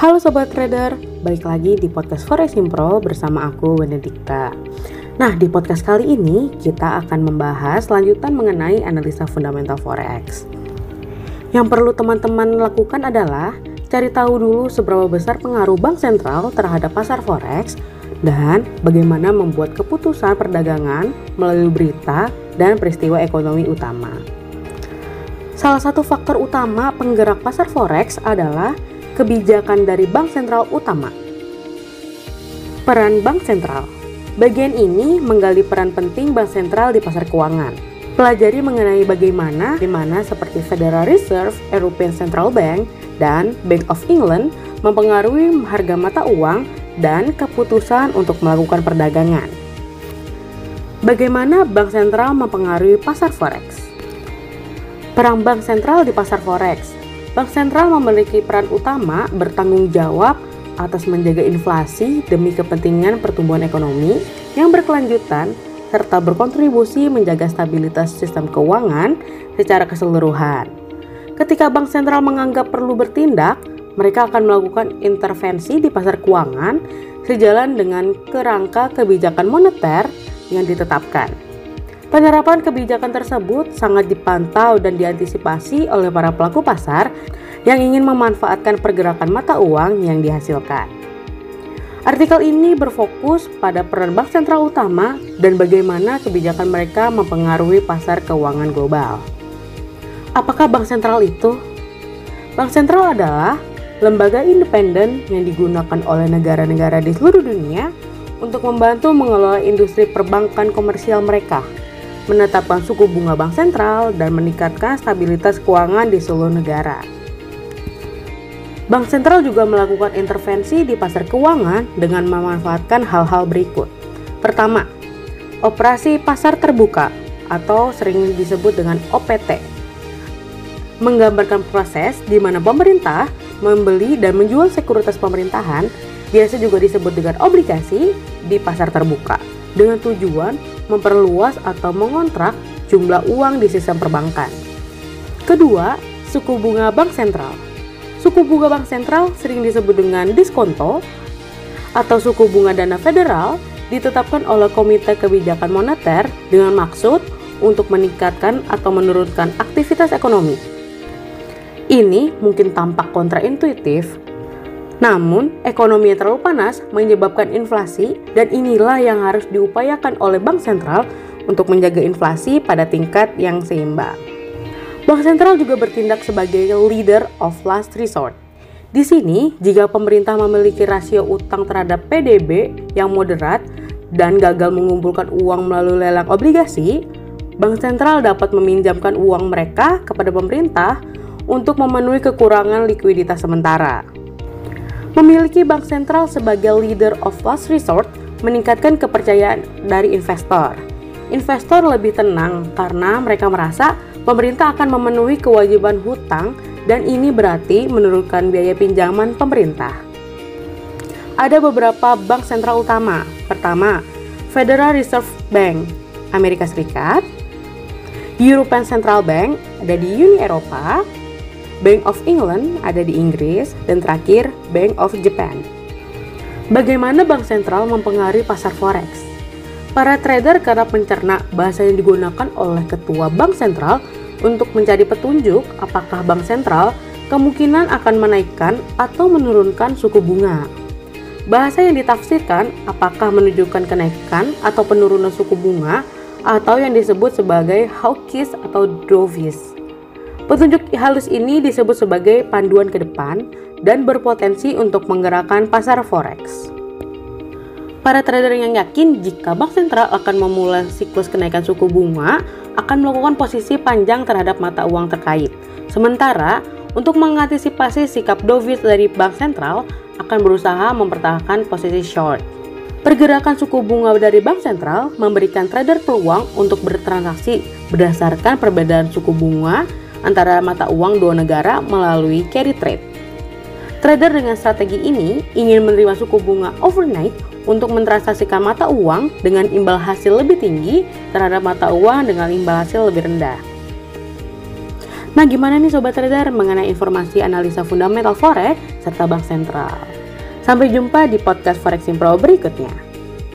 Halo Sobat Trader, balik lagi di podcast Forex Impro bersama aku Benedikta. Nah, di podcast kali ini kita akan membahas lanjutan mengenai analisa fundamental Forex. Yang perlu teman-teman lakukan adalah cari tahu dulu seberapa besar pengaruh bank sentral terhadap pasar Forex dan bagaimana membuat keputusan perdagangan melalui berita dan peristiwa ekonomi utama. Salah satu faktor utama penggerak pasar forex adalah kebijakan dari bank sentral utama. Peran bank sentral. Bagian ini menggali peran penting bank sentral di pasar keuangan. Pelajari mengenai bagaimana di mana seperti Federal Reserve, European Central Bank, dan Bank of England mempengaruhi harga mata uang dan keputusan untuk melakukan perdagangan. Bagaimana bank sentral mempengaruhi pasar forex? Peran bank sentral di pasar forex. Bank sentral memiliki peran utama bertanggung jawab atas menjaga inflasi demi kepentingan pertumbuhan ekonomi yang berkelanjutan serta berkontribusi menjaga stabilitas sistem keuangan secara keseluruhan. Ketika bank sentral menganggap perlu bertindak, mereka akan melakukan intervensi di pasar keuangan sejalan dengan kerangka kebijakan moneter yang ditetapkan. Penerapan kebijakan tersebut sangat dipantau dan diantisipasi oleh para pelaku pasar yang ingin memanfaatkan pergerakan mata uang yang dihasilkan. Artikel ini berfokus pada peran bank sentral utama dan bagaimana kebijakan mereka mempengaruhi pasar keuangan global. Apakah bank sentral itu? Bank sentral adalah lembaga independen yang digunakan oleh negara-negara di seluruh dunia untuk membantu mengelola industri perbankan komersial mereka menetapkan suku bunga bank sentral, dan meningkatkan stabilitas keuangan di seluruh negara. Bank sentral juga melakukan intervensi di pasar keuangan dengan memanfaatkan hal-hal berikut. Pertama, operasi pasar terbuka atau sering disebut dengan OPT. Menggambarkan proses di mana pemerintah membeli dan menjual sekuritas pemerintahan, biasa juga disebut dengan obligasi di pasar terbuka dengan tujuan memperluas atau mengontrak jumlah uang di sistem perbankan. Kedua, suku bunga bank sentral. Suku bunga bank sentral sering disebut dengan diskonto atau suku bunga dana federal ditetapkan oleh Komite Kebijakan Moneter dengan maksud untuk meningkatkan atau menurunkan aktivitas ekonomi. Ini mungkin tampak kontraintuitif namun, ekonomi yang terlalu panas menyebabkan inflasi dan inilah yang harus diupayakan oleh bank sentral untuk menjaga inflasi pada tingkat yang seimbang. Bank sentral juga bertindak sebagai leader of last resort. Di sini, jika pemerintah memiliki rasio utang terhadap PDB yang moderat dan gagal mengumpulkan uang melalui lelang obligasi, bank sentral dapat meminjamkan uang mereka kepada pemerintah untuk memenuhi kekurangan likuiditas sementara. Memiliki bank sentral sebagai leader of last resort meningkatkan kepercayaan dari investor. Investor lebih tenang karena mereka merasa pemerintah akan memenuhi kewajiban hutang dan ini berarti menurunkan biaya pinjaman pemerintah. Ada beberapa bank sentral utama. Pertama, Federal Reserve Bank Amerika Serikat, European Central Bank ada di Uni Eropa, Bank of England ada di Inggris, dan terakhir Bank of Japan. Bagaimana bank sentral mempengaruhi pasar forex? Para trader kerap mencerna bahasa yang digunakan oleh ketua bank sentral untuk mencari petunjuk apakah bank sentral kemungkinan akan menaikkan atau menurunkan suku bunga. Bahasa yang ditafsirkan apakah menunjukkan kenaikan atau penurunan suku bunga atau yang disebut sebagai hawkish atau dovish. Petunjuk halus ini disebut sebagai panduan ke depan dan berpotensi untuk menggerakkan pasar forex. Para trader yang yakin jika bank sentral akan memulai siklus kenaikan suku bunga akan melakukan posisi panjang terhadap mata uang terkait. Sementara, untuk mengantisipasi sikap dovish dari bank sentral akan berusaha mempertahankan posisi short. Pergerakan suku bunga dari bank sentral memberikan trader peluang untuk bertransaksi berdasarkan perbedaan suku bunga antara mata uang dua negara melalui carry trade. Trader dengan strategi ini ingin menerima suku bunga overnight untuk mentransaksikan mata uang dengan imbal hasil lebih tinggi terhadap mata uang dengan imbal hasil lebih rendah. Nah, gimana nih sobat trader mengenai informasi analisa fundamental forex serta bank sentral. Sampai jumpa di podcast Forex Pro berikutnya.